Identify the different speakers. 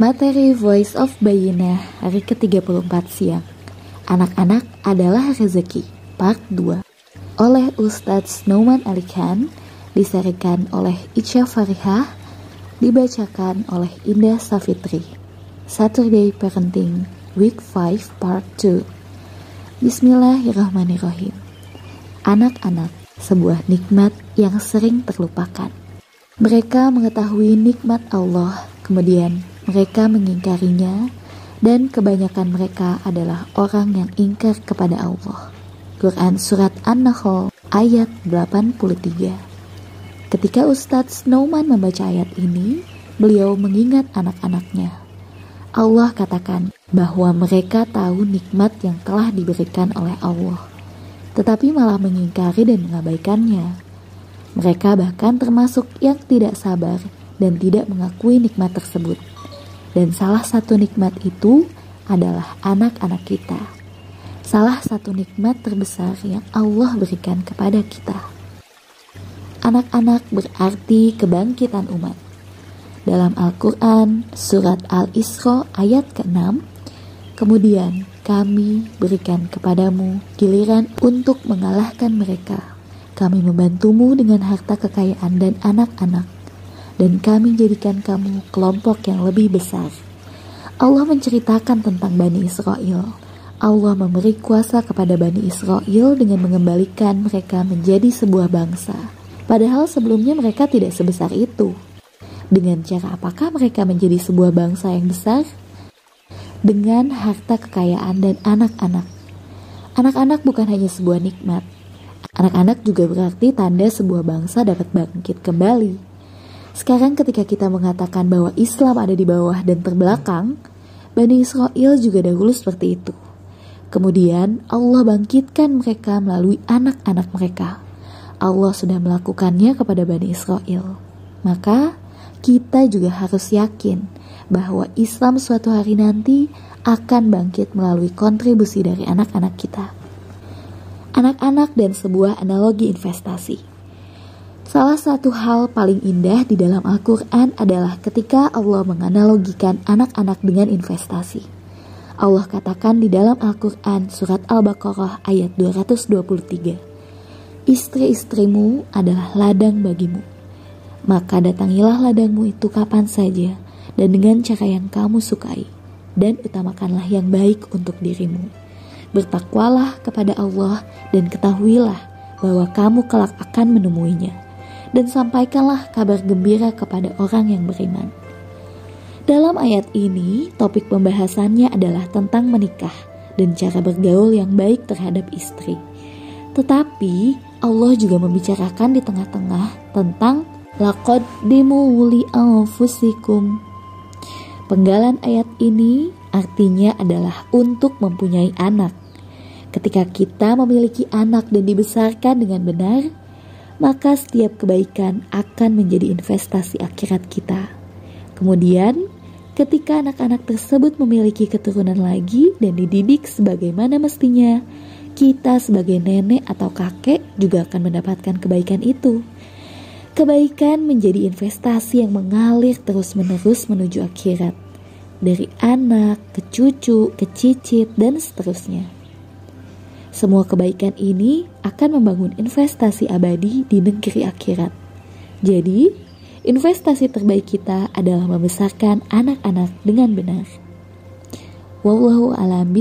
Speaker 1: Materi Voice of Bayina hari ke-34 siang. Anak-anak adalah rezeki Part 2 Oleh Ustadz Snowman Ali Khan Disarikan oleh Ica Farihah Dibacakan oleh Indah Safitri. Saturday Parenting Week 5 Part 2 Bismillahirrahmanirrahim. Anak-anak sebuah nikmat yang sering terlupakan. Mereka mengetahui nikmat Allah Kemudian mereka mengingkarinya dan kebanyakan mereka adalah orang yang ingkar kepada Allah. Quran Surat An-Nahl ayat 83 Ketika Ustadz Snowman membaca ayat ini, beliau mengingat anak-anaknya. Allah katakan bahwa mereka tahu nikmat yang telah diberikan oleh Allah, tetapi malah mengingkari dan mengabaikannya. Mereka bahkan termasuk yang tidak sabar dan tidak mengakui nikmat tersebut. Dan salah satu nikmat itu adalah anak-anak kita. Salah satu nikmat terbesar yang Allah berikan kepada kita. Anak-anak berarti kebangkitan umat. Dalam Al-Quran, surat Al-Isra ayat ke-6, kemudian kami berikan kepadamu giliran untuk mengalahkan mereka. Kami membantumu dengan harta kekayaan dan anak-anak dan kami jadikan kamu kelompok yang lebih besar. Allah menceritakan tentang Bani Israel. Allah memberi kuasa kepada Bani Israel dengan mengembalikan mereka menjadi sebuah bangsa. Padahal sebelumnya mereka tidak sebesar itu. Dengan cara apakah mereka menjadi sebuah bangsa yang besar? Dengan harta kekayaan dan anak-anak. Anak-anak bukan hanya sebuah nikmat. Anak-anak juga berarti tanda sebuah bangsa dapat bangkit kembali. Sekarang ketika kita mengatakan bahwa Islam ada di bawah dan terbelakang, Bani Israel juga dahulu seperti itu. Kemudian Allah bangkitkan mereka melalui anak-anak mereka. Allah sudah melakukannya kepada Bani Israel. Maka kita juga harus yakin bahwa Islam suatu hari nanti akan bangkit melalui kontribusi dari anak-anak kita. Anak-anak dan sebuah analogi investasi. Salah satu hal paling indah di dalam Al-Quran adalah ketika Allah menganalogikan anak-anak dengan investasi. Allah katakan di dalam Al-Quran surat Al-Baqarah ayat 223. Istri-istrimu adalah ladang bagimu. Maka datangilah ladangmu itu kapan saja dan dengan cara yang kamu sukai. Dan utamakanlah yang baik untuk dirimu. Bertakwalah kepada Allah dan ketahuilah bahwa kamu kelak akan menemuinya dan sampaikanlah kabar gembira kepada orang yang beriman. Dalam ayat ini, topik pembahasannya adalah tentang menikah dan cara bergaul yang baik terhadap istri. Tetapi Allah juga membicarakan di tengah-tengah tentang laqad wuli anfusikum. Penggalan ayat ini artinya adalah untuk mempunyai anak. Ketika kita memiliki anak dan dibesarkan dengan benar, maka setiap kebaikan akan menjadi investasi akhirat kita. Kemudian, ketika anak-anak tersebut memiliki keturunan lagi dan dididik sebagaimana mestinya, kita sebagai nenek atau kakek juga akan mendapatkan kebaikan itu. Kebaikan menjadi investasi yang mengalir terus-menerus menuju akhirat, dari anak ke cucu, ke cicit, dan seterusnya. Semua kebaikan ini akan membangun investasi abadi di negeri akhirat. Jadi, investasi terbaik kita adalah membesarkan anak-anak dengan benar. Wallahu alam